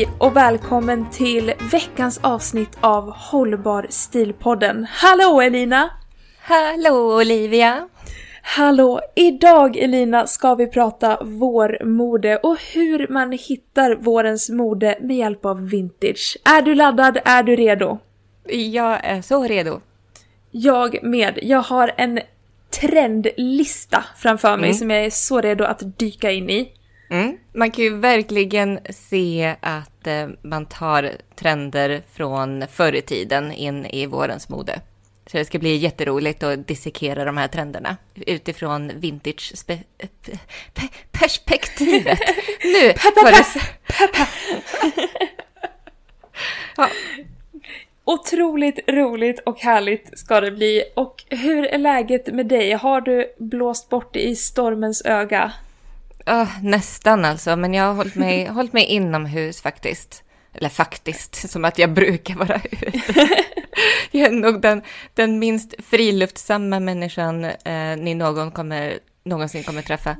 Hej och välkommen till veckans avsnitt av Hållbar stilpodden. Hallå Elina! Hallå Olivia! Hallå! Idag Elina ska vi prata vårmode och hur man hittar vårens mode med hjälp av vintage. Är du laddad? Är du redo? Jag är så redo. Jag med. Jag har en trendlista framför mig Mm. som jag är så redo att dyka in i. Mm. Man kan ju verkligen se att eh, man tar trender från förr i tiden in i vårens mode. Så det ska bli jätteroligt att dissekera de här trenderna utifrån vintage-perspektivet. Nu var det... Ja, Otroligt roligt och härligt ska det bli. Och hur är läget med dig? Har du blåst bort i stormens öga? Ja, nästan alltså, men jag har hållit mig, hållit mig inomhus faktiskt. Eller faktiskt, som att jag brukar vara ute. Jag är nog den, den minst friluftsamma människan eh, ni någon kommer, någonsin kommer träffa.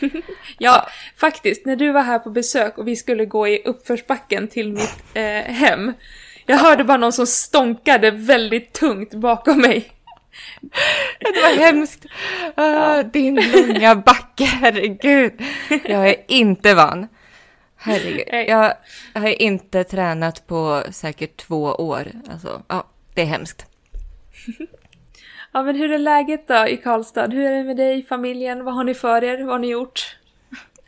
Ja, faktiskt. När du var här på besök och vi skulle gå i uppförsbacken till mitt eh, hem. Jag hörde bara någon som stånkade väldigt tungt bakom mig. Det var hemskt. Ah, din långa backe, herregud. Jag är inte van. Herregud. Jag har inte tränat på säkert två år. Alltså, ja, det är hemskt. Ja, men hur är läget då i Karlstad? Hur är det med dig, familjen? Vad har ni för er? Vad har ni gjort?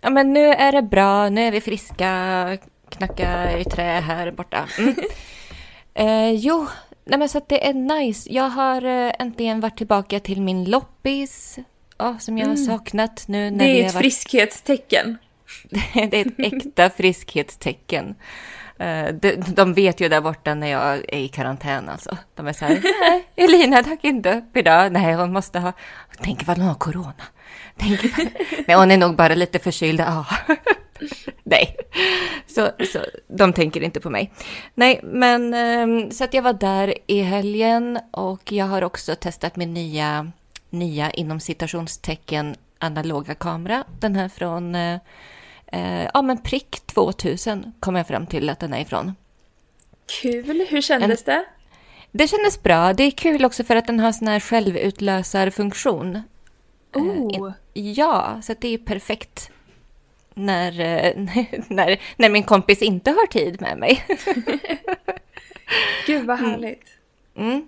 Ja, men nu är det bra. Nu är vi friska. Knacka i trä här borta. Mm. eh, jo, nej men så att det är nice. Jag har eh, äntligen varit tillbaka till min loppis. Ja, som jag har saknat nu när Det är ett varit... friskhetstecken. det är ett äkta friskhetstecken. Eh, de, de vet ju där borta när jag är i karantän alltså. De är så här, nej, Elina dök inte upp idag. Nej, hon måste ha, tänk ifall hon har corona. Tänk. Nej, hon är nog bara lite förkyld. Ja. Nej, så, så de tänker inte på mig. Nej, men ehm, så att jag var där i helgen och jag har också testat min nya, nya inom citationstecken analoga kamera. Den här från eh, Eh, ja, men prick 2000 kom jag fram till att den är ifrån. Kul, hur kändes det? Det kändes bra. Det är kul också för att den har sån här självutlösarfunktion. Oh, Ja, så att det är perfekt när, eh, när, när min kompis inte har tid med mig. gud vad härligt. Mm.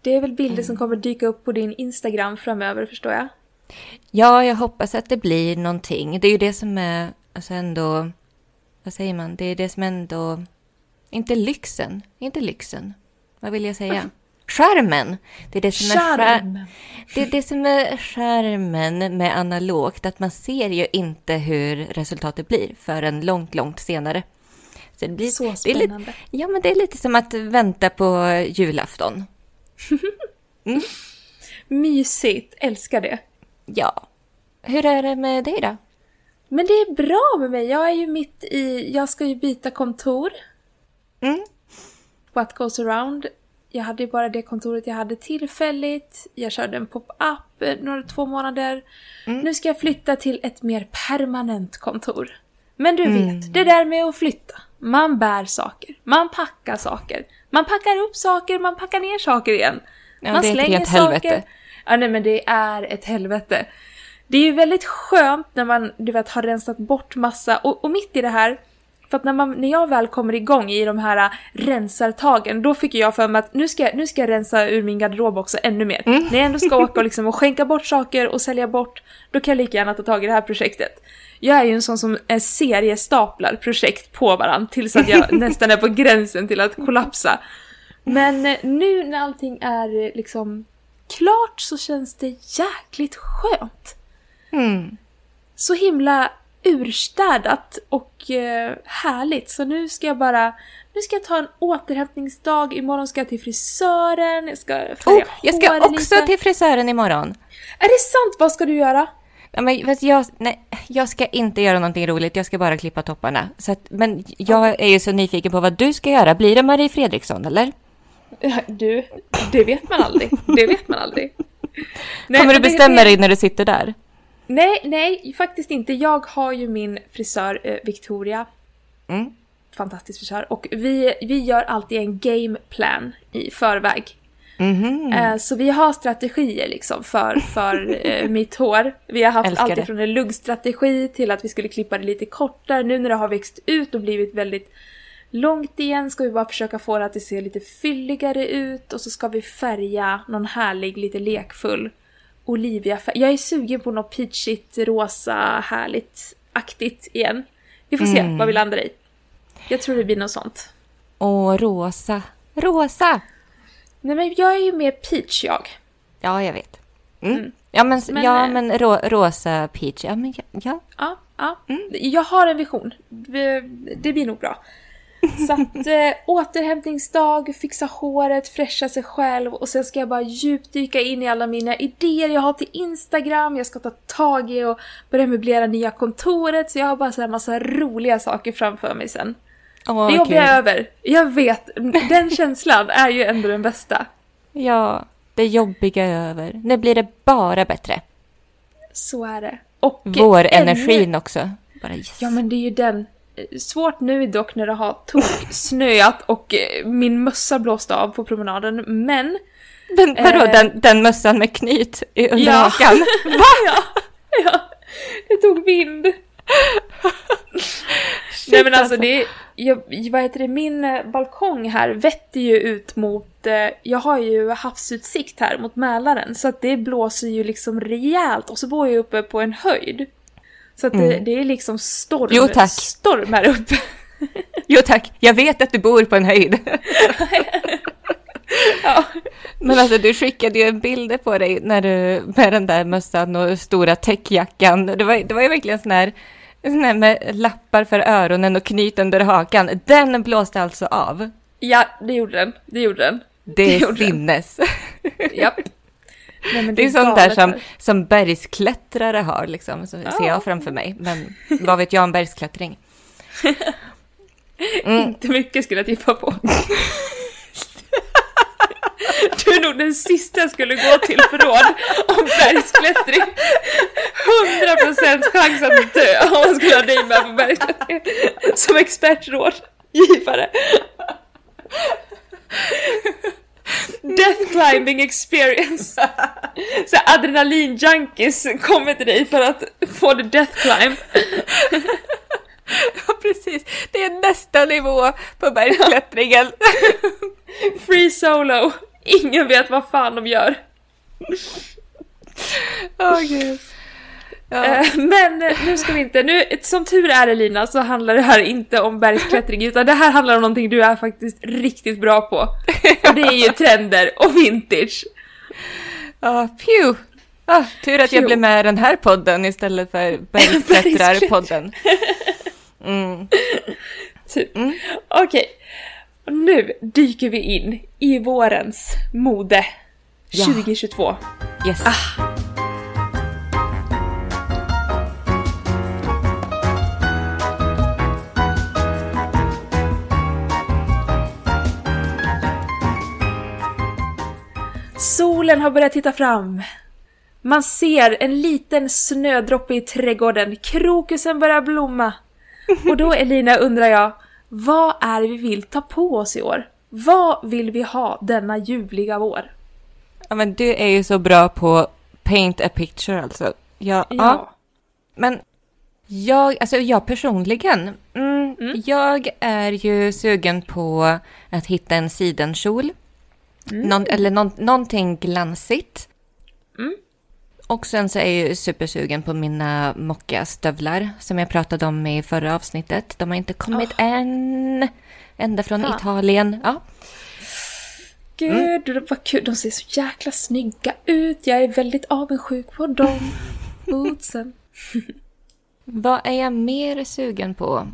Det är väl bilder som kommer dyka upp på din Instagram framöver förstår jag. Ja, jag hoppas att det blir någonting. Det är ju det som är alltså ändå, vad säger man, det är det som ändå, inte lyxen, inte lyxen, vad vill jag säga? Skärmen! Det är det som är skär, det är det som är skärmen med analogt, att man ser ju inte hur resultatet blir förrän långt, långt senare. Så, det blir, Så det är lite, spännande. ja, men det är lite som att vänta på julafton. Mysigt, älskar det. Ja. Hur är det med dig då? Men det är bra med mig. Jag är ju mitt i... Jag ska ju byta kontor. Mm. What goes around. Jag hade ju bara det kontoret jag hade tillfälligt. Jag körde en pop-up eh, några två månader. Nu ska jag flytta till ett mer permanent kontor. Men du vet, det där med att flytta. Man bär saker, man packar saker. Man packar upp saker, man packar ner saker igen. Ja, man det är ett helvete. Ja, nej men det är ett helvete. Det är ju väldigt skönt när man, du vet, har rensat bort massa, och, och mitt i det här, för att när, man, när jag väl kommer igång i de här äh, rensartagen, då fick jag för mig att nu ska, nu ska jag rensa ur min garderob också ännu mer. Mm. När jag ändå ska åka och, liksom, och skänka bort saker och sälja bort, då kan jag lika gärna ta tag i det här projektet. Jag är ju en sån som är seriestaplar projekt på varandra tills att jag nästan är på gränsen till att kollapsa. Men eh, nu när allting är liksom klart så känns det jäkligt skönt. Mm. Så himla urstädat och eh, härligt. Så nu ska jag bara... Nu ska jag ta en återhämtningsdag. Imorgon ska jag till frisören. Jag ska färga Oh, jag ska också lite. till frisören imorgon. Är det sant? Vad ska du göra? Ja, men, jag, nej, jag ska inte göra någonting roligt, jag ska bara klippa topparna. Så att, men jag är ju så nyfiken på vad du ska göra. Blir det Marie Fredriksson, eller? Du, det vet man aldrig. Det vet man aldrig. Nej, Kommer du bestämma dig när du sitter där? Nej, nej, faktiskt inte. Jag har ju min frisör eh, Victoria. Mm. Fantastisk frisör. Och vi, vi gör alltid en gameplan i förväg. Mhm. Eh, Så vi har strategier liksom för, för eh, mitt hår. Vi har haft Älskar allt det. ifrån en luggstrategi till att vi skulle klippa det lite kortare. Nu när det har växt ut och blivit väldigt långt igen ska vi bara försöka få det att det ser lite fylligare ut och så ska vi färga någon härlig, lite lekfull Olivia-färg. Jag är sugen på något peachigt, rosa, härligt, aktigt igen. Vi får se Mm. vad vi landar i. Jag tror det blir något sånt. Åh, rosa. Rosa! Nej men jag är ju mer peach jag. Ja, jag vet. Mm. Mm. Ja, men, Men, ja, eh, men ro, rosa peach. Ja, men ja. ja. Ja, ja. Jag har en vision. Det blir nog bra. Så att eh, återhämtningsdag, fixa håret, fräscha sig själv och sen ska jag bara djupdyka in i alla mina idéer jag har till Instagram. Jag ska ta tag i och börja möblera nya kontoret så jag har bara så här massa roliga saker framför mig sen. Åh, det jobbiga kul. är över. Jag vet, den känslan är ju ändå den bästa. Ja, det jobbiga är över. Nu blir det bara bättre. Så är det. Och Vår energin också. Bara yes. Ja men det är ju den. Svårt nu dock när det har tok snöat och eh, min mössa blåste av på promenaden. Men... Men vadå, eh, den, den mössan med knyt i- under Ja. hakan? ja, ja, det tog vind. Nej men alltså det är, jag, vad heter det, min eh, balkong här vetter ju ut mot, eh, jag har ju havsutsikt här mot Mälaren så att det blåser ju liksom rejält och så bor jag uppe på en höjd. Så att det, det är liksom storm, Jo, tack. storm här uppe. Jo tack, jag vet att du bor på en höjd. ja. Men alltså du skickade ju en bild på dig när du, med den där mössan och stora täckjackan. Det var, det var ju verkligen sån här, sån här med lappar för öronen och knyt under hakan. Den blåste alltså av. ja, det gjorde den. Det gjorde den. Det är gjorde den. sinnes. Japp. Nej, men Det är sånt där som, som bergsklättrare har, liksom, så ser Ja. jag framför mig. Men vad vet jag om bergsklättring? Mm. Inte mycket skulle jag tippa på. Du är nog den sista jag skulle gå till för råd om bergsklättring. 100% chans att dö om man skulle ha dig med på bergsklättring. Som expertråd. Givare. Death climbing experience. Så adrenalin-junkies kommer till dig för att få the death climb. Ja, precis. Det är nästa nivå på bergsklättringen. Free solo. Ingen vet vad fan de gör. Åh gud. Ja. Eh, Men eh, nu ska vi inte, nu, som tur är Elina så handlar det här inte om bergsklättring utan det här handlar om någonting du är faktiskt riktigt bra på. Och det är ju trender och vintage. Ja, pju! Ah, tur att jag blev med i den här podden istället för bergsklättrarpodden. Mm. Typ. Okej, och nu dyker vi in i vårens mode Ja. 2022. Yes. Solen har börjat titta fram. Man ser en liten snödroppe i trädgården. Krokusen börjar blomma. Och då Elina undrar jag, vad är det vi vill ta på oss i år? Vad vill vi ha denna ljuvliga vår? Ja, men du är ju så bra på paint a picture alltså. Ja. ja. ja. Men jag, alltså jag personligen, mm, mm. jag är ju sugen på att hitta en sidenkjol. Mm. Någon, eller någon, någonting glansigt. Mm. Och sen så är jag ju supersugen på mina mockastövlar som jag pratade om i förra avsnittet. De har inte kommit oh. än. Ända från Fan. Italien. Ja. Gud, mm. vad kul. De ser så jäkla snygga ut. Jag är väldigt avundsjuk på dem. Bootsen. vad är jag mer sugen på?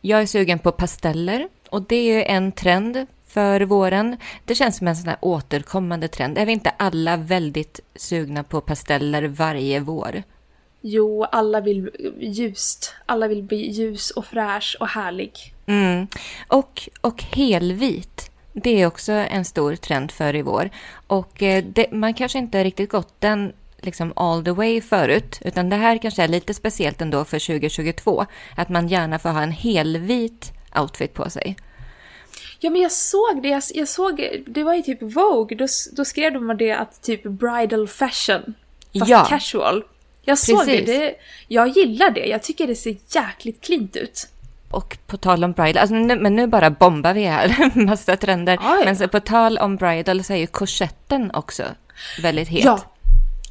Jag är sugen på pasteller. Och det är ju en trend för våren. Det känns som en sån här återkommande trend. Är vi inte alla väldigt sugna på pasteller varje vår? Jo, alla vill ljust. Alla vill bli ljus och fräsch och härlig. Mm. Och, och helvit. Det är också en stor trend för i vår. Och eh, det, man kanske inte riktigt gått den liksom all the way förut, utan det här kanske är lite speciellt ändå för 2022. Att man gärna får ha en helvit outfit på sig. Ja men jag såg det, jag, jag såg, det var ju typ Vogue, då, då skrev de det att typ bridal fashion. Fast ja. casual. Jag Precis. såg det, det, jag gillar det, jag tycker det ser jäkligt klint ut. Och på tal om bridal, alltså nu, men nu bara bombar vi här, massa trender. Aj. Men så på tal om bridal så är ju korsetten också väldigt het. Ja,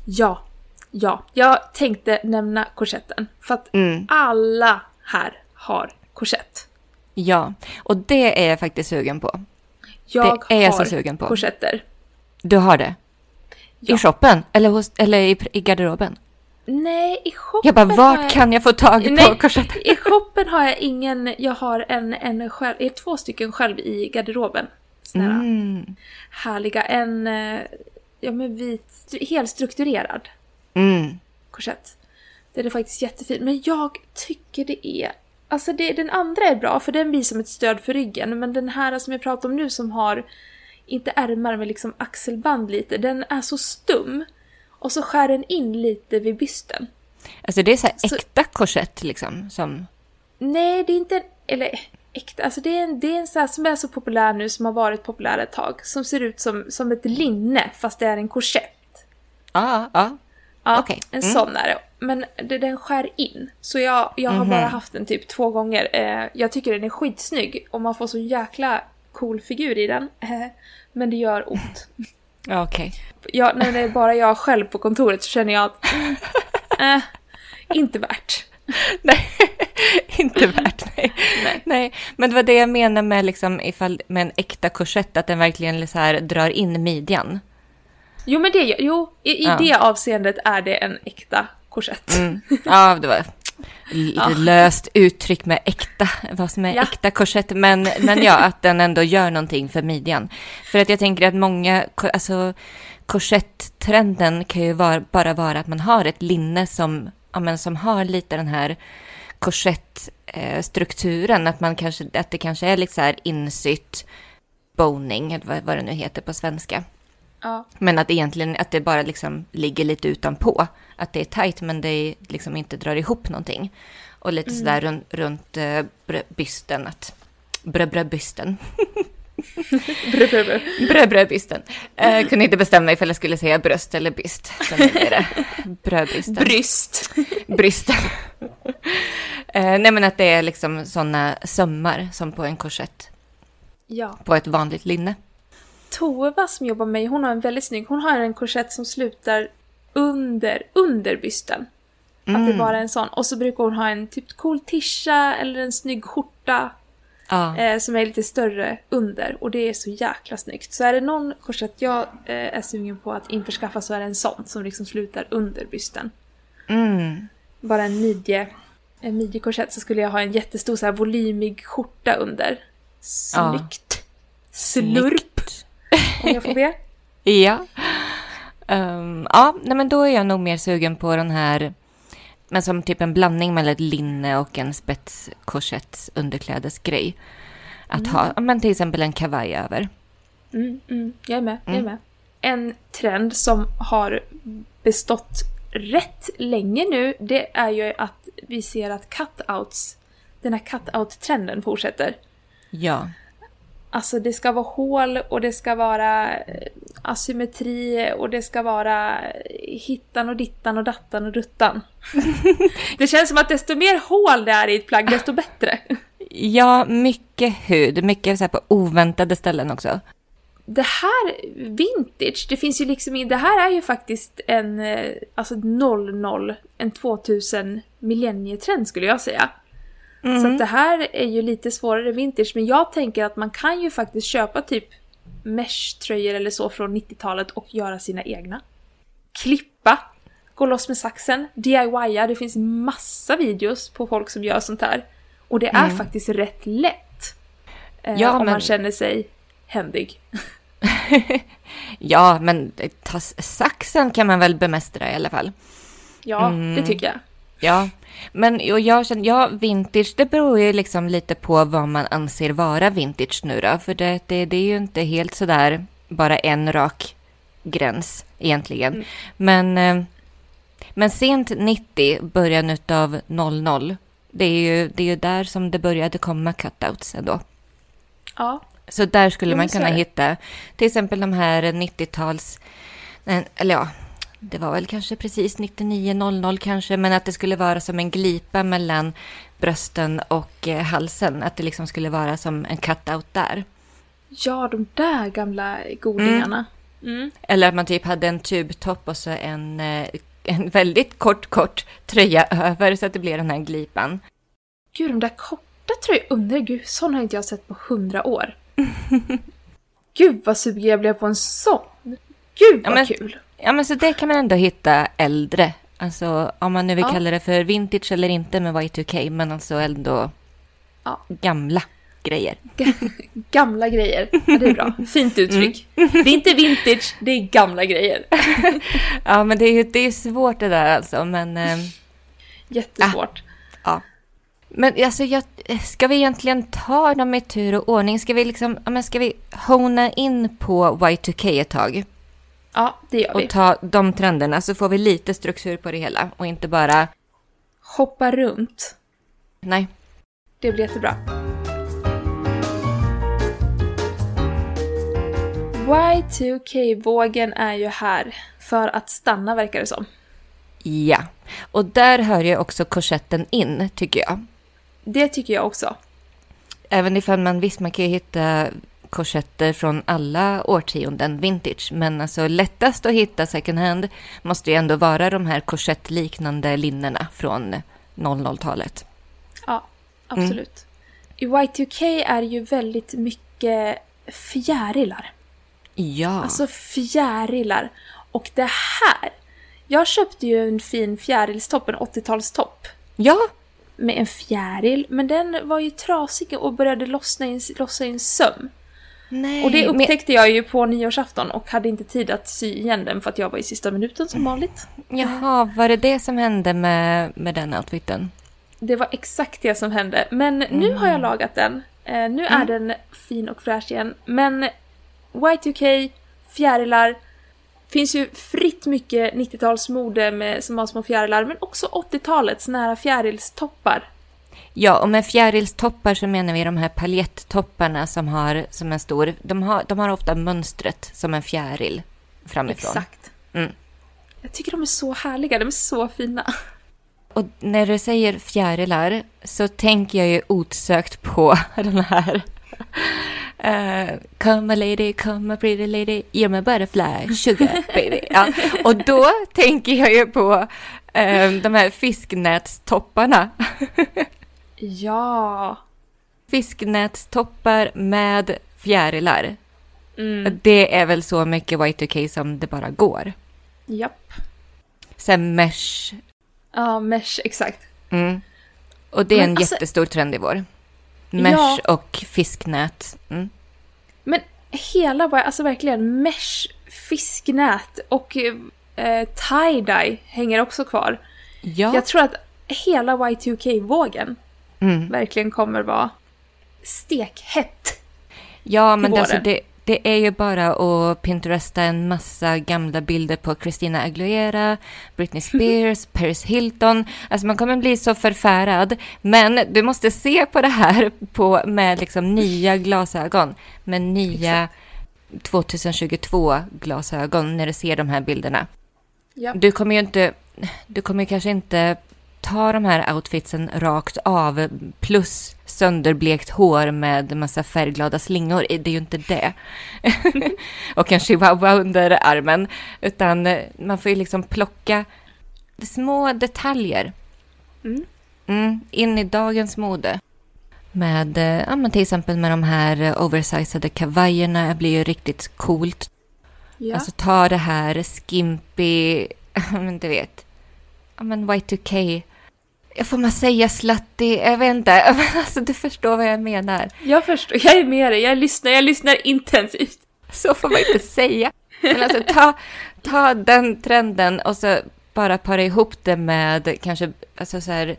ja, ja. Jag tänkte nämna korsetten. För att mm. alla här har korsett. Ja, och det är jag faktiskt sugen på. Jag det är jag så sugen på. korsetter. Du har det? Ja. I shoppen? Eller, hos, eller i, i garderoben? Nej, i shoppen Jag bara, vart jag... kan jag få tag Nej, på korsetter? I shoppen har jag ingen, jag har en, en själv, två stycken själv i garderoben. Såna mm. härliga, en, eh, ja men vit, helt strukturerad mm. korsett. Det är faktiskt jättefint, men jag tycker det är Alltså det, den andra är bra för den blir som ett stöd för ryggen men den här som jag pratar om nu som har inte ärmar men liksom axelband lite, den är så stum. Och så skär den in lite vid bysten. Alltså det är så här äkta korsett liksom? Som... Nej, det är inte eller äkta, alltså det är en, det är en så här som är så populär nu som har varit populär ett tag. Som ser ut som, som ett linne fast det är en korsett. Ah, ah. Ja, okay. en mm. sån är det. Men det, den skär in. Så jag, jag har mm -hmm. bara haft den typ två gånger. Eh, jag tycker den är skitsnygg och man får så jäkla cool figur i den. Eh, men det gör ont. Okej. Okay. När det är bara jag själv på kontoret så känner jag att... Mm, eh, inte värt. nej, inte värt. Nej. nej. nej. Men det var det jag menade med, liksom, ifall, med en äkta korsett, att den verkligen så här drar in midjan. Jo, men det, jo, i, i ja. det avseendet är det en äkta korsett. Mm. Ja, det var ja. löst uttryck med äkta, vad som är ja. äkta korsett. Men, men ja, att den ändå gör någonting för midjan. För att jag tänker att många, alltså korsetttrenden kan ju var, bara vara att man har ett linne som, ja, men, som har lite den här korsettstrukturen. Att, man kanske, att det kanske är lite så här insytt boning, eller vad, vad det nu heter på svenska. Ja. Men att egentligen att det bara liksom ligger lite utanpå. Att det är tajt men det liksom inte drar ihop någonting. Och lite mm. sådär runt, runt uh, bysten. Att, brö, brö, bysten. brö, brö, brö. brö, brö, bysten. Uh, kunde inte bestämma ifall jag skulle säga bröst eller byst. Så nu blir det brödbysten. Bryst. Brysten. uh, nej men att det är liksom sådana sömmar som på en korsett. Ja. På ett vanligt linne. Tova som jobbar med mig, hon har en väldigt snygg, hon har en korsett som slutar under, under bysten. Mm. Att det mm. bara är en sån. Och så brukar hon ha en typ cool tisha eller en snygg skjorta. Ah. Eh, som är lite större under. Och det är så jäkla snyggt. Så är det någon korsett jag eh, är sugen på att införskaffa så är det en sån som liksom slutar under bysten. Mm. Bara en midje. En midjekorsett så skulle jag ha en jättestor så här volymig skjorta under. Snyggt. Ah. Slurp. Om jag får be. ja. Um, ja, nej, men då är jag nog mer sugen på den här, men som typ en blandning mellan ett linne och en spetskorsett underklädesgrej. Att mm. ha, men till exempel en kavaj över. Mm, mm, jag är med, jag är Mm. med. En trend som har bestått rätt länge nu, det är ju att vi ser att cutouts, den här cutout-trenden fortsätter. Ja. Alltså det ska vara hål och det ska vara eh, asymmetri och det ska vara eh, hittan och dittan och dattan och duttan. det känns som att desto mer hål det är i ett plagg, desto bättre. Ja, mycket hud. Mycket så på oväntade ställen också. Det här, vintage, det finns ju liksom det här är ju faktiskt en, eh, alltså 00, en 2000 millennietrend skulle jag säga. Så att det här är ju lite svårare vintage, men jag tänker att man kan ju faktiskt köpa typ mesh-tröjor eller så från 90-talet och göra sina egna. Klippa, gå loss med saxen, DIYa, det finns massa videos på folk som gör sånt här. Och det är faktiskt rätt lätt. Eh, Ja, om men- man känner sig händig. Ja, men saxen kan man väl bemästra i alla fall. Ja, Mm. det tycker jag. Ja, men och jag känner, ja, vintage, det beror ju liksom lite på vad man anser vara vintage nu då. För det, det, det är ju inte helt sådär bara en rak gräns egentligen. Mm. Men, eh, men sent 90, början utav 00, det är ju, det är ju där som det började komma cutouts ändå. Ja, Så där skulle man kunna hitta till exempel de här 90-tals... nej, Eller ja, det var väl kanske precis 99-00 kanske, men att det skulle vara som en glipa mellan brösten och eh, halsen. Att det liksom skulle vara som en cutout där. ja de där gamla godingarna. Mm. Eller att man typ hade en tubtopp och så en, eh, en väldigt kort, kort tröja över så att det blev den här glipan. Gud, de där korta tröjorna, gud, sån har inte jag sett på hundra år. gud vad sugen jag blev på en sån! Gud Ja, vad men- kul! Ja, men så det kan man ändå hitta äldre. Alltså om man nu vill Ja. kalla det för vintage eller inte med Y2K, men alltså ändå Ja. gamla grejer. Gamla grejer. Ja, det är bra. Fint uttryck. Det är inte vintage, det är gamla grejer. Ja, men det är ju det är svårt det där alltså, men... eh, Jättesvårt. ja. Men alltså, jag, ska vi egentligen ta dem i tur och ordning? Ska vi liksom, ja, men ska vi hona in på Y2K ett tag? Ja, det gör vi. Och ta de trenderna så får vi lite struktur på det hela och inte bara, Hoppa runt. nej. Det blir jättebra. Y2K-vågen är ju här för att stanna verkar det som. Ja. Och där hör ju också korsetten in, tycker jag. Det tycker jag också. Även ifall man visst, man kan ju hitta korsetter från alla årtionden vintage. Men alltså lättast att hitta second hand måste ju ändå vara de här korsettliknande linnena från 00-talet. Ja, absolut. I Y2K är ju väldigt mycket fjärilar. Ja, Alltså fjärilar. Och det här. Jag köpte ju en fin fjärilstopp, en 80-talstopp. ja, Med en fjäril, men den var ju trasig och började lossna i en, lossa i en söm. Nej. Och det men- upptäckte jag ju på nyårsafton och hade inte tid att sy igen den för att jag var i sista minuten som vanligt. Jaha, var det det som hände med, med den outfiten? Det var exakt det som hände. Men nu har jag lagat den. Eh, nu är den fin och fräsch igen. Men Y2K, fjärilar. Finns ju fritt mycket 90-talsmode med, som har små fjärilar. Men också 80-talets nära fjärilstoppar. Ja, och med fjärilstoppar så menar vi de här paljettopparna som har som en stor... De har, de har ofta mönstret som en fjäril framifrån. Exakt. Mm. Jag tycker de är så härliga, de är så fina. Och när du säger fjärilar så tänker jag ju osökt på den här... Uh, come a lady, come a pretty lady, you're my butterfly, sugar baby. Ja. Och då tänker jag ju på eh, de här fisknätstopparna. Ja. Fisknätstoppar med fjärilar. Mm. Det är väl så mycket Y2K som det bara går. Japp. Sen mesh. Ja, mesh, exakt. Mm. Och det är Men en alltså- jättestor trend i vår. Mesh Ja. och fisknät. Mm. Men hela, alltså verkligen mesh, fisknät och eh, tie-dye hänger också kvar. Ja. Jag tror att hela Y2K-vågen Mm. verkligen kommer vara stekhett. Ja, men alltså det, Det är ju bara att pinteresta en massa gamla bilder på Christina Aguilera, Britney Spears, Paris Hilton. Alltså man kommer bli så förfärad. Men du måste se på det här på, med liksom nya glasögon. Med nya 2022-glasögon när du ser de här bilderna. Ja. Du kommer ju inte, du kommer kanske inte ta de här outfitsen rakt av plus sönderblekt hår med massa färgglada slingor. Det är ju inte det. och en chihuahua under armen. Utan eh, man får ju liksom plocka små detaljer. Mm. Mm, in i dagens mode. Med, eh, ja, men till exempel med de här eh, oversizade kavajerna. Det blir ju riktigt coolt. Ja. Alltså ta det här skimpy, men du vet, ja men Y2K. Får man säga slutty? Jag vet inte. Alltså du förstår vad jag menar. jag förstår, jag är med dig, jag lyssnar, jag lyssnar intensivt. Så får man inte säga. Men alltså ta, ta den trenden och så bara para ihop det med kanske alltså så här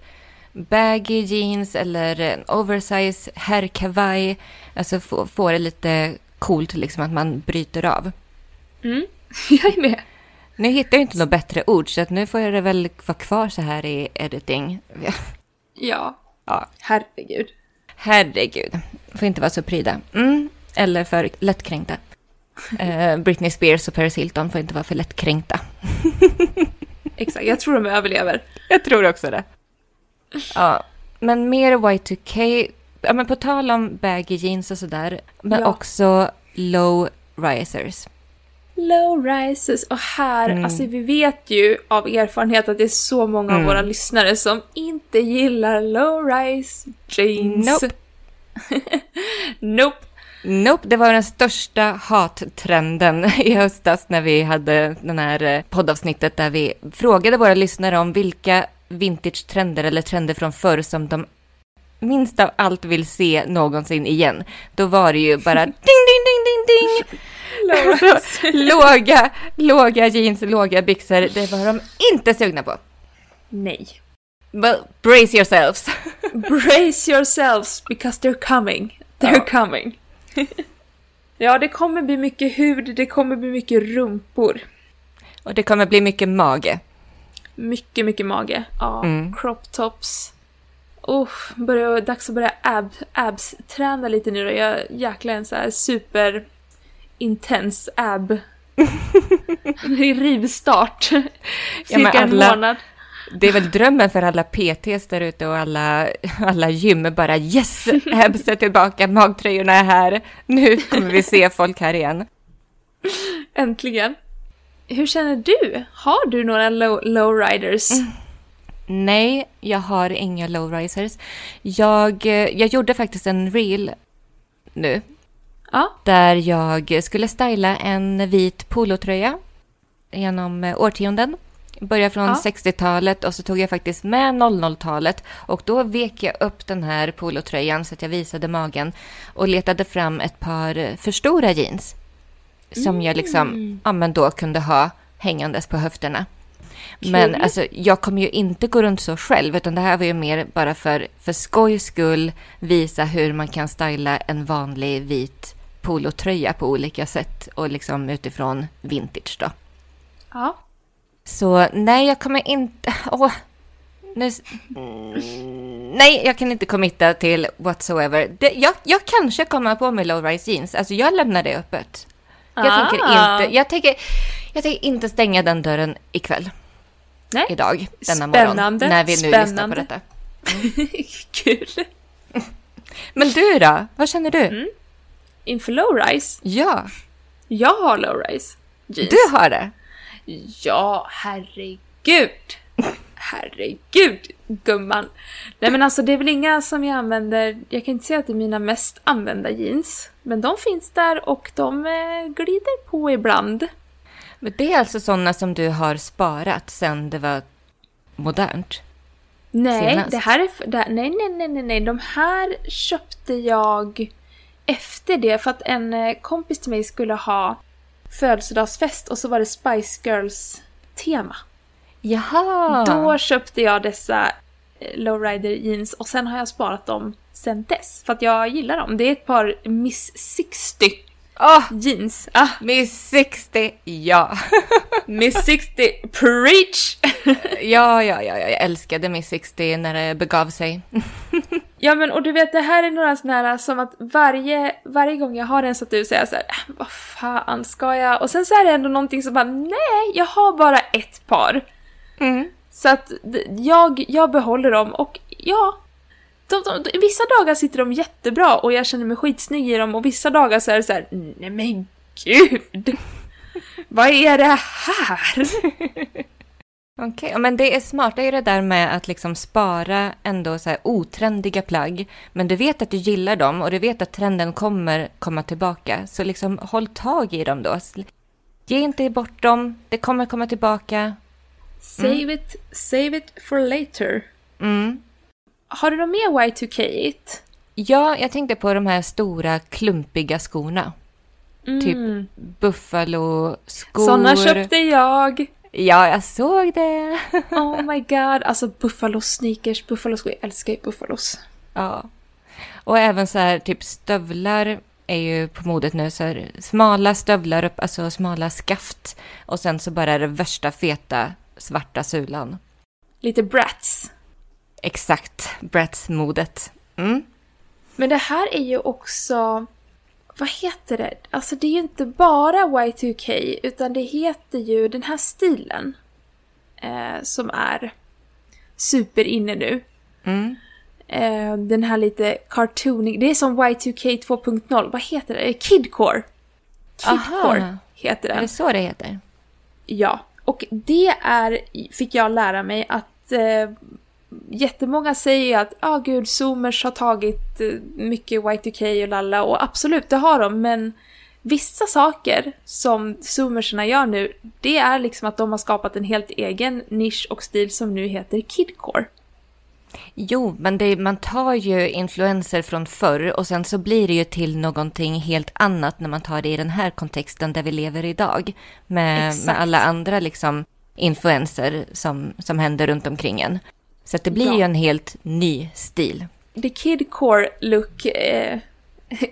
baggy jeans eller en oversize herrkavaj. Alltså få, få det lite coolt liksom att man bryter av. Mm. Jag är med. Nu hittar jag inte något bättre ord så att nu får jag det väl vara kvar så här i editing. Ja, Ja, herregud. herregud. Får inte vara så pryda. Mm. Eller för lättkränkta. Eh, Britney Spears och Paris Hilton får inte vara för lättkränkta. Exakt, jag tror de överlever. Jag tror också det. Ja, men mer Y2K. Ja, men på tal om baggy jeans och sådär. Men Ja. också low risers. Low rises. Och här, Mm. alltså vi vet ju av erfarenhet att det är så många Mm. av våra lyssnare som inte gillar low rise jeans. Nope. nope. Nope, det var den största hattrenden i höstas när vi hade den här eh, poddavsnittet där vi frågade våra lyssnare om vilka vintage-trender eller trender från förr som de minst av allt vill se någonsin igen. Då var det ju bara ding, ding, ding, ding, ding. Alltså, låga, låga jeans, låga byxor, det var de inte sugna på. Nej. Well, brace yourselves. Brace yourselves because they're coming. They're Ja. coming. ja, det kommer bli mycket hud, det kommer bli mycket rumpor. Och det kommer bli mycket mage. Mycket, mycket mage. Ja, Mm. crop tops. Oh, börja, dags att börja ab, abs-träna lite nu då. Jag jäklar en så här super intens ab. Rivstart. Ja, Cirka men en alla- månad. Det är väl drömmen för alla PTs där ute och alla, alla gym. Bara yes, abs är tillbaka, magtröjorna är här. Nu kommer vi se folk här igen. Äntligen. Hur känner du? Har du några low, lowriders? Nej, jag har inga lowrisers. Jag, eh, jag gjorde faktiskt en reel nu Ja. där jag skulle styla en vit polotröja genom eh, årtionden. Började från Ja. 60-talet och så tog jag faktiskt med 00-talet och då vek jag upp den här polotröjan så att jag visade magen och letade fram ett par eh, för stora jeans som jag liksom, ja men då kunde ha hängandes på höfterna. Men Kul. alltså, jag kommer ju inte gå runt så själv, utan det här var ju mer bara för, för skojs skull visa hur man kan styla en vanlig vit polotröja på olika sätt och liksom utifrån vintage då. Ja. Så nej, jag kommer inte... Åh, nu, mm, nej, jag kan inte committa till whatsoever. Det, jag, jag kanske kommer på mig low-rise jeans. Alltså jag lämnar det öppet. Jag, Ah. tänker inte, jag, tänker, jag tänker inte stänga den dörren ikväll. Nej. Idag, denna Spännande, morgon. När vi nu lyssnar på spännande. detta. Kul. Men du då? Vad känner du? Mm. Inför lowrise? Ja, Jag har lowrise jeans. du har det. Ja, herregud. Herregud, gumman. Nej men alltså det är väl inga som jag använder, jag kan inte säga att det är mina mest använda jeans. Men de finns där och de eh, glider på ibland. Men det är alltså sådana som du har sparat sen det var modernt? Nej, Senast. det här är det, nej, nej, nej, nej, nej. De här köpte jag efter det för att en eh, kompis till mig skulle ha födelsedagsfest och så var det Spice Girls tema. Jaha! Då köpte jag dessa eh, lowrider jeans och sen har jag sparat dem sen dess. För att jag gillar dem. Det är ett par Miss 60 Åh, jeans. Ah, Miss 60, ja. Miss 60, preach! ja, ja, ja, jag älskade Miss 60 när det begav sig. Ja men och du vet det här är några sådana här som att varje, varje gång jag har en staty så är jag såhär, äh, vad fan ska jag? Och sen så är det ändå någonting som bara, nej jag har bara ett par. Mm. Så att jag, jag behåller dem och ja, de, de, de, vissa dagar sitter de jättebra och jag känner mig skitsnygg i dem och vissa dagar så är det så här, nej men gud! Vad är det här? Okej, ja, men det är smart. Det är det där med att liksom spara ändå så här otrendiga plagg. Men du vet att du gillar dem och du vet att trenden kommer komma tillbaka. Så liksom håll tag i dem då. Ge inte bort dem. Det kommer komma tillbaka. Save it, save it for later. Mm. Har du något mer Y2K-igt? Ja, jag tänkte på de här stora klumpiga skorna. Typ Mm. Buffalo-skor. Såna köpte jag! Ja, jag såg det. Oh my god, alltså Buffalo sneakers, Buffalo skor, jag älskar ju Buffalos. Ja. Och även så här, typ stövlar är ju på modet nu. Så här, smala stövlar, upp, alltså smala skaft. Och sen så bara det värsta feta svarta sulan. Lite brats. Exakt, Bratz-modet. Mm. Men det här är ju också, vad heter det? Alltså det är ju inte bara Y2K, utan det heter ju den här stilen. Eh, som är super inne nu. Mm. Eh, den här lite cartooning, det är som Y2K 2.0, vad heter det? Kidcore. Kidcore Aha. heter den. Är det så det heter? Ja, och det är, fick jag lära mig att eh, jättemånga säger ju att ja ah, gud, zoomers har tagit eh, mycket Y2K och lalla och absolut, det har de, men vissa saker som zoomersarna gör nu, det är liksom att de har skapat en helt egen nisch och stil som nu heter kidcore. Jo, men det, man tar ju influenser från förr och sen så blir det ju till någonting helt annat när man tar det i den här kontexten där vi lever idag. Med, med alla andra liksom influenser som, som händer runt omkring en. Så att det blir Ja. ju en helt ny stil. The kidcore look eh,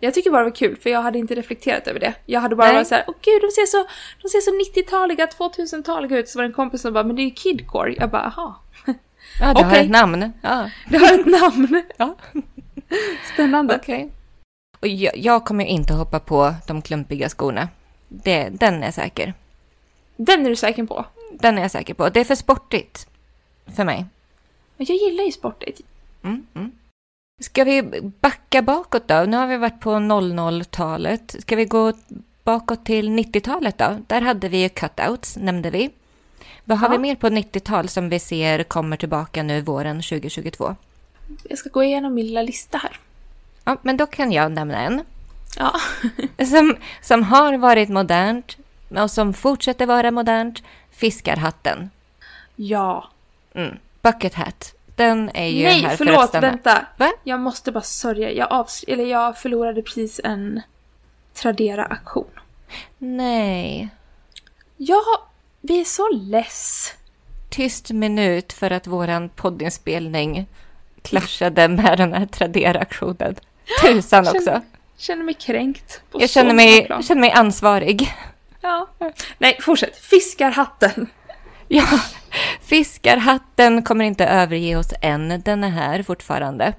Jag tycker bara det var kul för jag hade inte reflekterat över det. Jag hade bara Nej. varit såhär, åh gud de ser så, de ser så 90-taliga, 2000-taliga ut. Så var det en kompis som bara, men det är ju kidcore. Jag bara, aha. Ja, det har Okej. ett namn. Ja, Det har ett namn. ja. Spännande. okej. Och jag, jag kommer inte hoppa på de klumpiga skorna. Det, den är säker. Den är du säker på? Den är jag säker på. Det är för sportigt för mig. Men jag gillar ju sportigt. Mm, mm. Ska vi backa bakåt då? Nu har vi varit på 00-talet. Ska vi gå bakåt till 90-talet då? Där hade vi ju cutouts, nämnde vi. Vad har Ja. vi mer på 90-tal som vi ser kommer tillbaka nu våren 2022? Jag ska gå igenom min lilla lista här. Ja, men då kan jag nämna en. Ja. Som, som har varit modernt och som fortsätter vara modernt. Fiskarhatten. Ja. Mm. Bucket hat. Den är ju Nej, här för förlåt, att stanna. vänta. Va? Jag måste bara sörja. Jag, avs- eller jag förlorade precis en Tradera-aktion. Nej. Ja, vi är så less. tyst minut för att våran poddinspelning clashade med den här Tradera-aktionen. Tusan också. Känner, känner mig kränkt. Jag känner, mig, känner mig ansvarig. Ja. Nej, fortsätt. Fiskarhatten. Ja, fiskarhatten kommer inte överge oss än. Den är här fortfarande.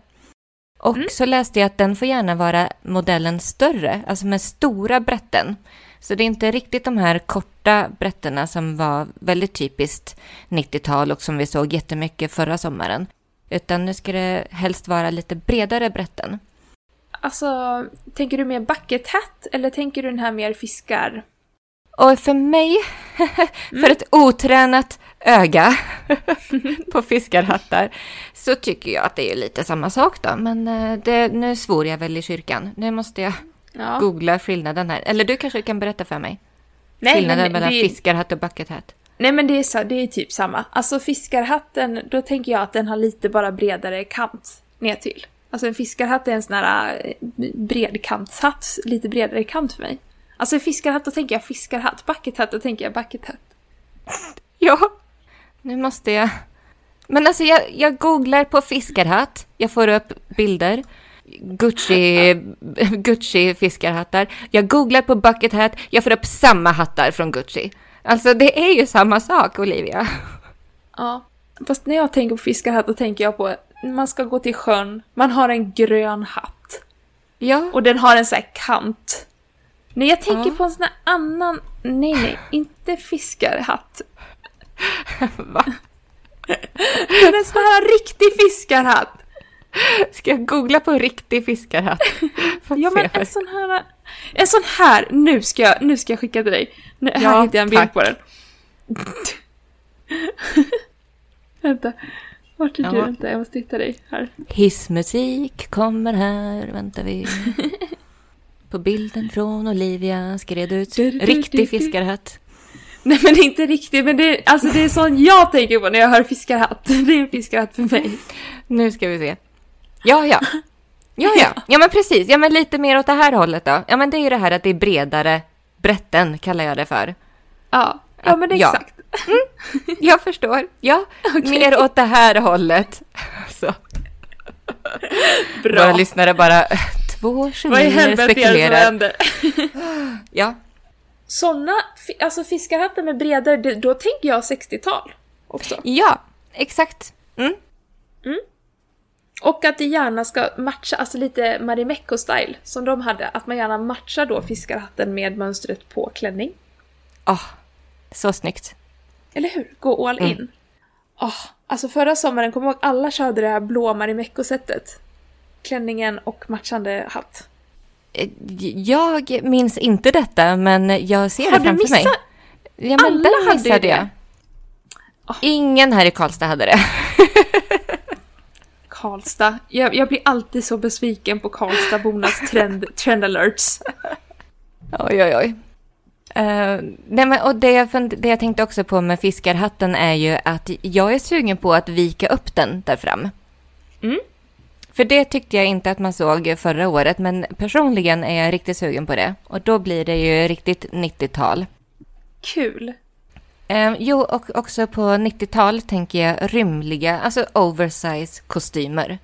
Och Mm. så läste jag att den får gärna vara modellen större, alltså med stora brätten. Så det är inte riktigt de här korta brättena som var väldigt typiskt 90-tal och som vi såg jättemycket förra sommaren. Utan nu ska det helst vara lite bredare brätten. Alltså, tänker du mer bucket hat eller tänker du den här mer fiskar? Och för mig, Mm. för ett otränat öga på fiskarhattar, så tycker jag att det är lite samma sak då. Men eh, det, nu svor jag väl i kyrkan. Nu måste jag Ja. googla skillnaden här. Eller du kanske kan berätta för mig? Nej, skillnaden men mellan det, fiskarhatt och bucket hat. nej men det är, så, det är typ samma. Alltså fiskarhatten, då tänker jag att den har lite bara bredare kant ner till. Alltså en fiskarhatt är en sån här eh, bredkantshatt, lite bredare kant för mig. Alltså fiskarhatt, då tänker jag fiskarhatt. Bucket hat, då tänker jag bucket hat. Ja, nu måste jag... Men alltså jag, jag googlar på fiskarhatt, jag får upp bilder. Gucci, Gucci fiskarhattar. Jag googlar på bucket hat, jag får upp samma hattar från Gucci. Alltså det är ju samma sak Olivia. Ja. Fast när jag tänker på fiskarhatt då tänker jag på man ska gå till sjön, man har en grön hatt. Ja. Och den har en sån här kant. Nej, jag tänker Ja. på en sån här annan... Nej, nej, inte fiskarhatt. Va? Men en sån här riktig fiskarhatt. Ska jag googla på riktig fiskarhatt? Ja, men en sån här... En sån här! Nu ska jag, nu ska jag skicka till dig. Nu, här Ja, hittade jag en bild tack. på den. Vänta. Vart är du? Ja. Vänta, jag måste hitta dig. Här. Hissmusik kommer här, väntar vi. På bilden från Olivia skred ut riktig fiskarhatt. Nej men inte riktigt, men det, alltså det är sån jag tänker på när jag hör fiskarhatt. Det är en fiskarhatt för mig. Nu ska vi se. Ja, ja. Ja, ja. Ja, men precis. Ja, men lite mer åt det här hållet då. Ja, men det är ju det här att det är bredare brätten, kallar jag det för. Ja, ja men det är Ja. exakt. Jag förstår. Ja, Okej. mer åt det här hållet. Så. Våra Bra. lyssnare bara, "Äh, två som spekulerar. Ja, Såna, fi- alltså fiskarhattar med bredare, då tänker jag 60-tal också. ja, exakt. Mm. Och att det gärna ska matcha, alltså lite Marimekko-style som de hade. Att man gärna matchar då fiskarhatten med mönstret på klänning. Åh, så snyggt. Eller hur? Gå all in. Åh, alltså förra sommaren, kommer jag ihåg alla körde det här blå Marimekko-sättet. Klänningen och matchande hatt. Eh, Jag minns inte detta, men jag ser Har det framför mig. missat? Ja, men Alla den hade missade det. jag. Ah. Ingen här i Karlstad hade det. Karlstad. Jag, jag blir alltid så besviken på Karlstadbornas trend, trend alerts. Oj, oj, oj. Eh, nej, men, och det jag, det jag tänkte också på med fiskarhatten är ju att jag är sugen på att vika upp den där fram. Mm. För det tyckte jag inte att man såg förra året, men personligen är jag riktigt sugen på det. Och då blir det ju riktigt 90-tal. Kul. Eh, jo, och också på 90-tal tänker jag rymliga, alltså oversize kostymer.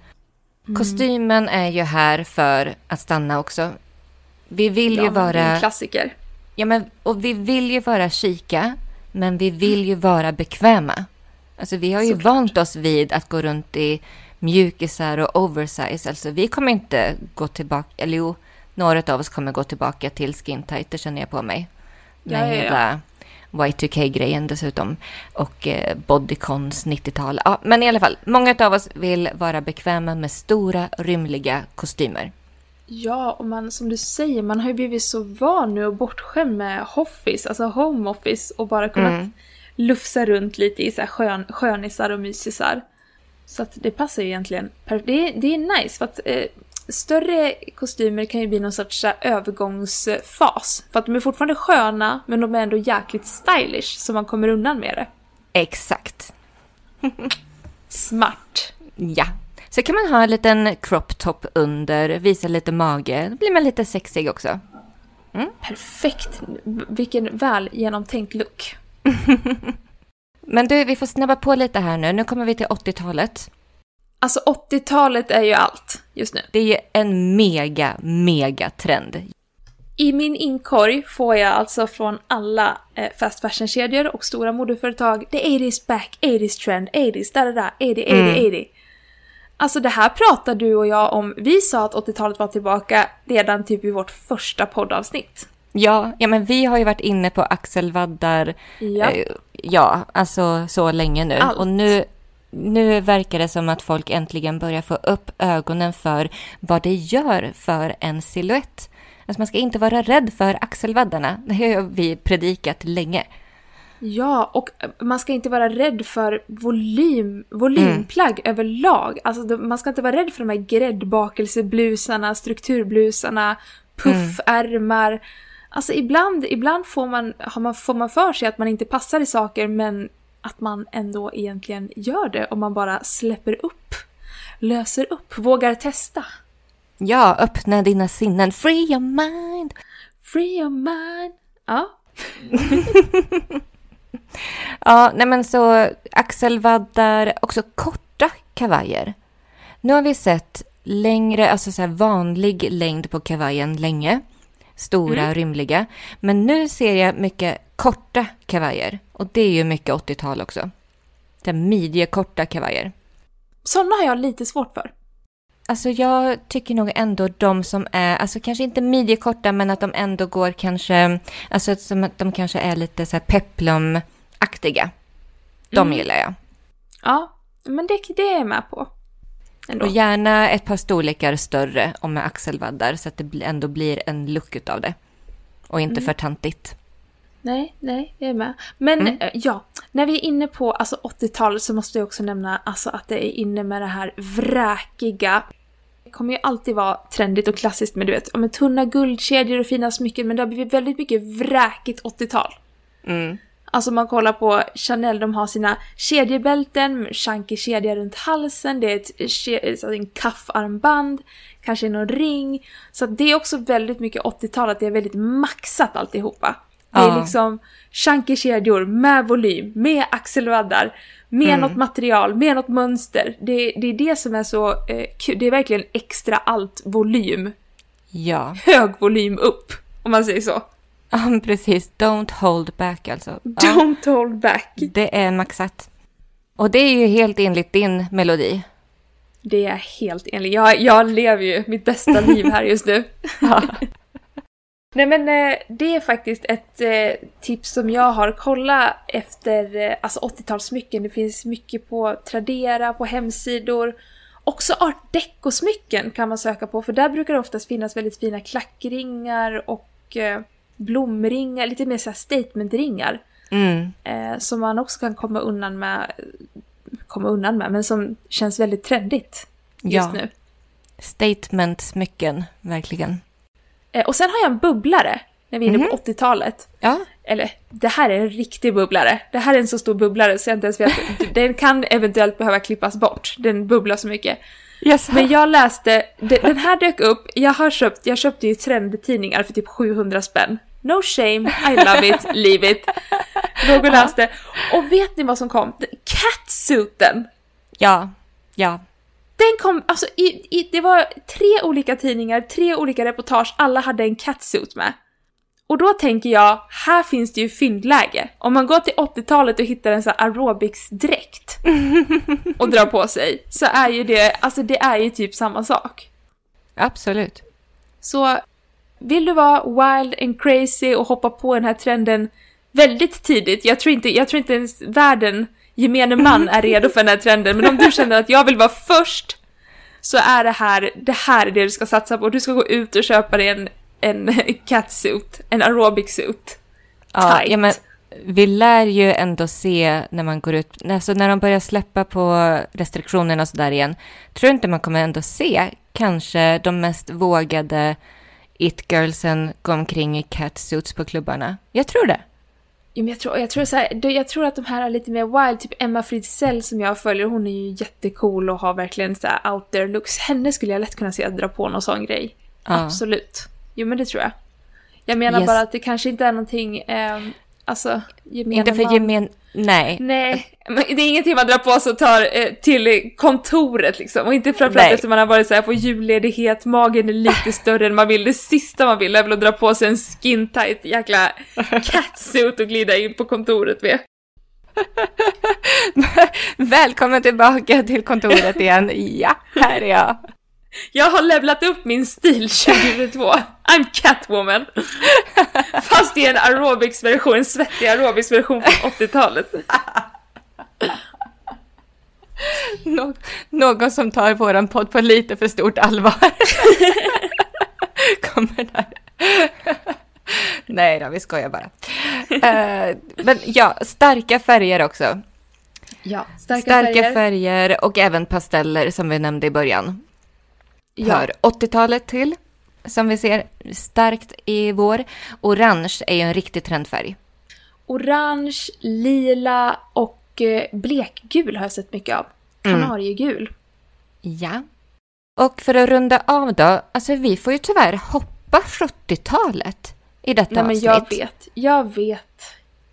Kostymen är ju här för att stanna också. Vi vill Ja, ju men det är en vara... klassiker. Ja, men, och vi vill ju vara chica, men vi vill ju vara bekväma. Alltså vi har ju Såklart. vant oss vid att gå runt i mjukisar och oversize. Alltså vi kommer inte gå tillbaka, eller jo, några av oss kommer gå tillbaka till skin tight, det känner jag på mig. Ja, Med ja, ja. hela Y2K-grejen dessutom. Och eh, bodycons 90-tal. Ja, men i alla fall, många av oss vill vara bekväma med stora, rymliga kostymer. Ja, och man, som du säger, man har ju blivit så van nu och bortskämd med hoffice, alltså home office och bara kunnat Mm. lufsa runt lite i så här skön, skönisar och mysisar. Så att det passar ju egentligen. Det är, det är nice för att eh, större kostymer kan ju bli någon sorts här, övergångsfas. För att de är fortfarande sköna, men de är ändå jäkligt stylish så man kommer undan med det. Exakt. Smart. Ja. Så kan man ha en liten crop top under, visa lite mage. Då blir man lite sexig också. Perfekt. Vilken väl genomtänkt look. Men du, vi får snabba på lite här nu. Nu kommer vi till 80-talet. Alltså 80-talet är ju allt just nu. Det är ju en mega, mega trend. I min inkorg får jag alltså från alla eh, fast fashion-kedjor och stora modeföretag The 80s back, 80s trend, 80s, da da da, 80, 80, Mm. 80. Alltså det här pratar du och jag om. Vi sa att 80-talet var tillbaka redan typ i vårt första poddavsnitt. Ja, ja, men vi har ju varit inne på axelvaddar. Ja. eh, ja, alltså så länge nu. Allt. Och nu, nu verkar det som att folk äntligen börjar få upp ögonen för vad det gör för en silhuett. Alltså man ska inte vara rädd för axelvaddarna. Det har vi predikat länge. Ja, och man ska inte vara rädd för volym, volymplagg överlag. Alltså man ska inte vara rädd för de här gräddbakelseblusarna, strukturblusarna, puffärmar. Alltså ibland, ibland får, man, har man, får man för sig att man inte passar i saker men att man ändå egentligen gör det om man bara släpper upp, löser upp, vågar testa. Ja, öppna dina sinnen. Free your mind. Free your mind. Ja, Ja, nej men så axelvaddar, också korta kavajer. Nu har vi sett längre, alltså så vanlig längd på kavajen länge. Stora och rymliga. Men nu ser jag mycket korta kavajer. Och det är ju mycket 80-tal också. Midjekorta kavajer. Sådana har jag lite svårt för. Alltså jag tycker nog ändå de som är, alltså kanske inte midjekorta men att de ändå går kanske, alltså som att de kanske är lite så här peplumaktiga. De Mm. gillar jag. Ja, men det, det är jag med på. Ändå. Och gärna ett par storlekar större och med axelvaddar så att det ändå blir en look utav det. Och inte för tantigt. Nej, nej, jag är med. Men Mm. eh, ja, när vi är inne på alltså, 80-talet så måste jag också nämna alltså, att det är inne med det här vräkiga. Det kommer ju alltid vara trendigt och klassiskt med du vet, med tunna guldkedjor och fina smycken men det har blivit väldigt mycket vräkigt 80-tal. Mm. Alltså man kollar på Chanel, de har sina kedjebälten, chunky kedja runt halsen, det är ett, ke- så en kaffarmband, kanske någon ring. Så det är också väldigt mycket 80-tal, att det är väldigt maxat alltihopa. Det är Ja. liksom chunky kedjor med volym, med axelvaddar, med Mm. något material, med något mönster. Det, det är det som är så eh, kul, det är verkligen extra allt volym. Ja. Hög volym upp, om man säger så. Ja, precis. Don't hold back alltså. Ja, Don't hold back. det är maxat. Och det är ju helt enligt din melodi. Det är helt enligt. Jag, jag lever ju mitt bästa liv här just nu. Ja. Nej men eh, det är faktiskt ett eh, tips som jag har. Kolla efter eh, alltså 80-talssmycken. Det finns mycket på Tradera, på hemsidor. Också art deco-smycken kan man söka på för där brukar det oftast finnas väldigt fina klackringar och blomringar, lite mer såhär statementringar. Mm. Eh, som man också kan komma undan med, komma undan med, men som känns väldigt trendigt just Ja. nu. Statement-smycken, verkligen. Eh, och sen har jag en bubblare när vi är inne på 80-talet. Ja, Eller, det här är en riktig bubblare. Det här är en så stor bubblare så jag inte ens vet. Den kan eventuellt behöva klippas bort. Den bubblar så mycket. yes. Men jag läste, de- den här dök upp, jag har köpt, jag köpte ju trendtidningar för typ 700 spänn. No shame, I love it, leave it. Låg och läste. Och vet ni vad som kom? Catsuiten! ja, ja. Den kom, alltså i, i, det var tre olika tidningar, tre olika reportage, alla hade en catsuit med. Och då tänker jag, här finns det ju fyndläge. Om man går till 80-talet och hittar en sån här aerobicsdräkt och drar på sig, så är ju det, alltså det är ju typ samma sak. Absolut. Så vill du vara wild and crazy och hoppa på den här trenden väldigt tidigt, jag tror inte, jag tror inte ens världen, gemene man är redo för den här trenden, men om du känner att jag vill vara först så är det här, det här är det du ska satsa på. Du ska gå ut och köpa dig en, en catsuit, en aerobic suit. Ja, Tight. ja, men vi lär ju ändå se när man går ut, alltså när de börjar släppa på restriktionerna och sådär igen, tror inte man kommer ändå se kanske de mest vågade it-girlsen gå omkring i catsuits på klubbarna? Jag tror det. Jo, men jag, tror, jag, tror så här, jag tror att de här är lite mer wild, typ Emma Fritzell som jag följer, hon är ju jättecool och har verkligen så här out there looks. Henne skulle jag lätt kunna se att dra på någon sån grej. Ja. Absolut. Jo men det tror jag. Jag menar Yes. bara att det kanske inte är någonting, ehm, alltså gemene Inte för man- gemen... Nej. Nej, det är ingenting man drar på sig och tar eh, till kontoret liksom. Och inte framförallt Nej. efter man har varit så här på julledighet, magen är lite större än man vill. Det sista man vill är väl att dra på sig en skin tight jäkla catsuit och glida in på kontoret med. Välkommen tillbaka till kontoret igen. Ja, här är jag. Jag har levlat upp min stil 2022. I'm Catwoman. Fast i en aerobics-version, en svettig aerobics-version från 80-talet. Nå- någon som tar våran podd på lite för stort allvar. Kommer där. Nej då, vi skojar bara. Eh, men ja, starka färger också. Ja, starka, Starka färger. färger. och även pasteller som vi nämnde i början. Ja. Hör 80-talet till, som vi ser starkt i vår. Orange är ju en riktig trendfärg. Orange, lila och eh, blekgul har jag sett mycket av. Mm. Kanariegul. Ja. Och för att runda av då, alltså vi får ju tyvärr hoppa 70-talet i detta Nej men avsnitt. jag vet, jag vet.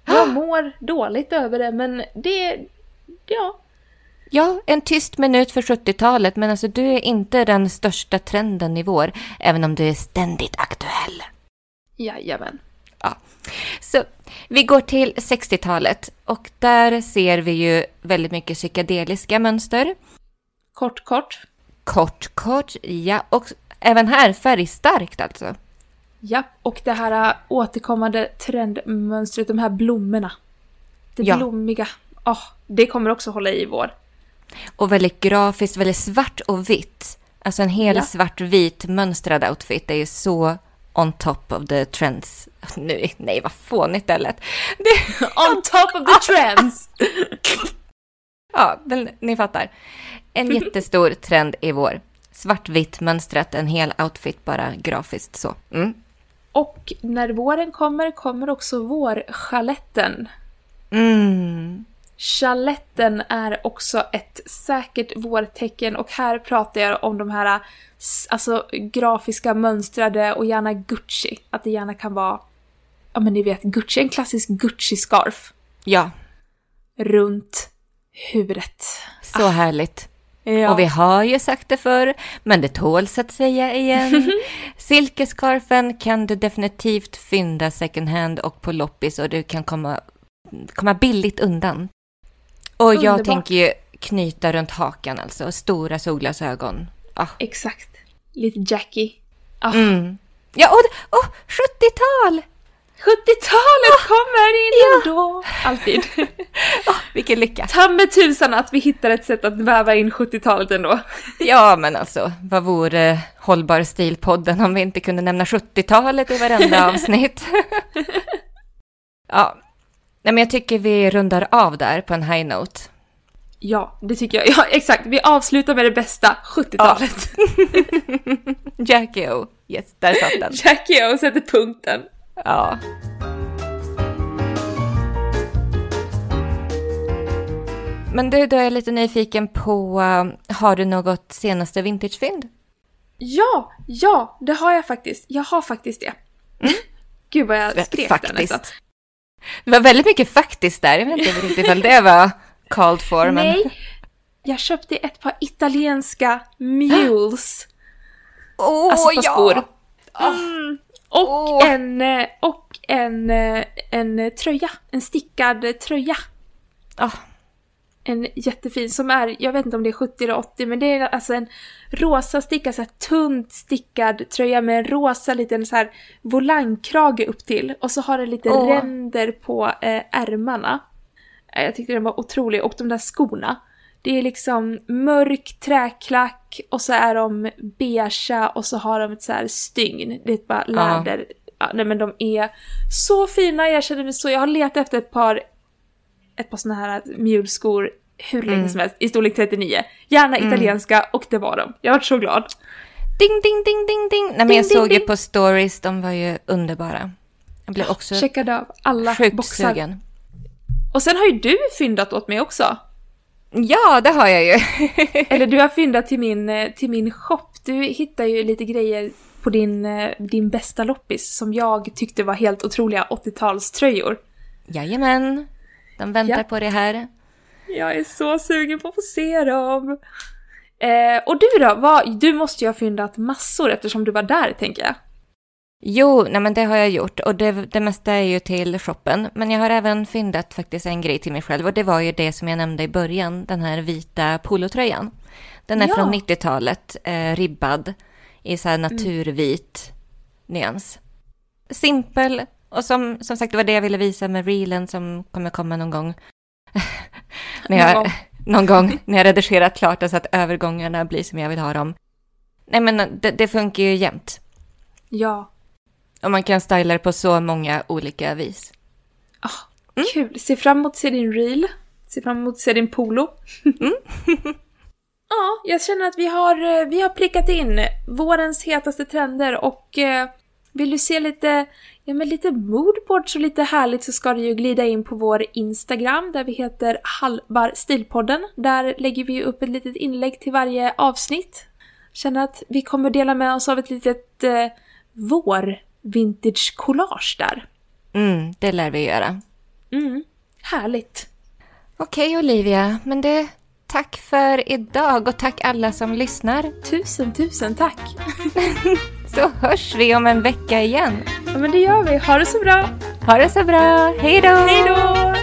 Jag mår dåligt över det men det, ja. Ja, en tyst minut för 70-talet, men alltså du är inte den största trenden i vår, även om du är ständigt aktuell. Jajamän. Ja. Så vi går till 60-talet och där ser vi ju väldigt mycket psykedeliska mönster. Kort, kort. Kort, kort, ja. Och även här färgstarkt alltså. Ja, och det här äh, återkommande trendmönstret, de här blommorna. Det Ja. blommiga. Åh, det kommer också hålla i vår. Och väldigt grafiskt, väldigt svart och vitt. Alltså en hel Ja. svart-vit mönstrad outfit är ju så on top of the trends. Nu, nej, vad fånigt det lät. Det, On top of the trends! ja, men ni fattar. En jättestor trend i vår. Svartvitt mönstrat, en hel outfit bara grafiskt så. Mm. och när våren kommer, kommer också vårchaletten. Mm. Chaletten är också ett säkert vårtecken och här pratar jag om de här alltså, grafiska mönstrade och gärna Gucci. Att det gärna kan vara, ja men ni vet Gucci, en klassisk Gucci-scarf Ja, runt huvudet. så härligt. Ja. Och vi har ju sagt det förr, men det tåls att säga igen. Silkescarfen kan du definitivt fynda second hand och på loppis och du kan komma, komma billigt undan. Och jag Underbart. tänker ju knyta runt hakan alltså, stora solglasögon. Ah. Exakt. Lite Jackie. Ah, Mm. Ja, och, och 70-tal! 70-talet kommer in ändå! Alltid. Vilken lycka! Ta med tusan att vi hittar ett sätt att väva in 70-talet ändå. Ja, men alltså, vad vore Hållbar stil-podden om vi inte kunde nämna 70-talet i varenda avsnitt? ja, Nej, men jag tycker vi rundar av där på en high note. Ja, det tycker jag. Ja, exakt. Vi avslutar med det bästa, 70-talet. Jackie O. Yes, där satt den. Jackie och sätter punkten. Ja. Men du, då är jag lite nyfiken på, uh, har du något senaste vintagefynd? Ja, ja, det har jag faktiskt. Jag har faktiskt det. Gud vad jag skrek där nästan. Det var väldigt mycket faktiskt där. Jag vet inte riktigt om det var called for. Men... Nej, jag köpte ett par italienska mules. Åh, Alltså på skor. Ah. Mm. Och Åh. en, eh, och en, eh, en tröja. En stickad tröja. Ah, En jättefin som är, jag vet inte om det är 70 eller 80, men det är alltså en rosa stickad, så här tunt stickad tröja med en rosa liten så här volangkrage upp till. Och så har den lite Åh. ränder på eh, ärmarna. Eh, Jag tyckte den var otrolig. Och de där skorna. Det är liksom mörk träklack och så är de beigea och så har de ett så här stygn. Det är bara läder. Ja, nej men de är så fina. Jag känner mig så... Jag har letat efter ett par ett par såna här muleskor hur länge Mm. som helst i storlek 39. Gärna italienska och det var de. Jag var så glad. ding, ding, ding, ding, ding. Nej, men Ding, jag ding, såg ju ding. på stories, de var ju underbara. Jag blev också Checkade av alla sjukt boxar. sugen. Och sen har ju du fyndat åt mig också. Ja, det har jag ju. Eller du har fyndat till min, eh, till min shop. Du hittar ju lite grejer på din, eh, din bästa loppis som jag tyckte var helt otroliga 80-talströjor. Jajamän. De väntar Ja. på det här. Jag är så sugen på att få se dem. Eh, och du då? Vad, du måste ju ha fyndat massor eftersom du var där, tänker jag. Jo, nej men det har jag gjort och det, det mesta är ju till shoppen. Men jag har även fyndat faktiskt en grej till mig själv och det var ju det som jag nämnde i början, den här vita polotröjan. Den är Ja. från 90-talet, eh, ribbad i så här naturvit nyans. Simpel och som, som sagt det var det jag ville visa med reelen som kommer komma någon gång. när jag, Någon någon gång när jag redigerat klart det så att övergångarna blir som jag vill ha dem. Nej men det, det funkar ju jämt. Ja. Och man kan styla det på så många olika vis. Ah, Kul! Se fram emot att se din reel. Se fram emot att se din polo. ja, jag känner att vi har, eh, vi har prickat in vårens hetaste trender och eh, vill du se lite, ja men lite moodboards och lite härligt så ska du ju glida in på vår Instagram där vi heter Halvar Stilpodden. Där lägger vi upp ett litet inlägg till varje avsnitt. Känner att vi kommer dela med oss av ett litet eh, vår vintage collage där. Mm, det lär vi göra. Mm, härligt. Okej Olivia, men det, tack för idag och tack alla som lyssnar. Tusen, tusen tack! Så hörs vi om en vecka igen. Ja, men det gör vi. Ha det så bra! Ha det så bra. Hej då! Hej då!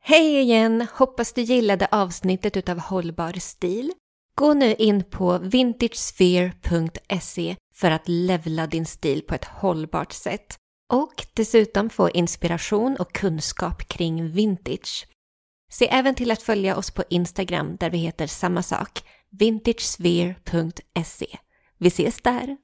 Hej igen! Hoppas du gillade avsnittet utav Hållbar stil. Gå nu in på vintagesphere.se för att levla din stil på ett hållbart sätt och dessutom få inspiration och kunskap kring vintage. Se även till att följa oss på Instagram där vi heter samma sak, vintagesphere.se. Vi ses där!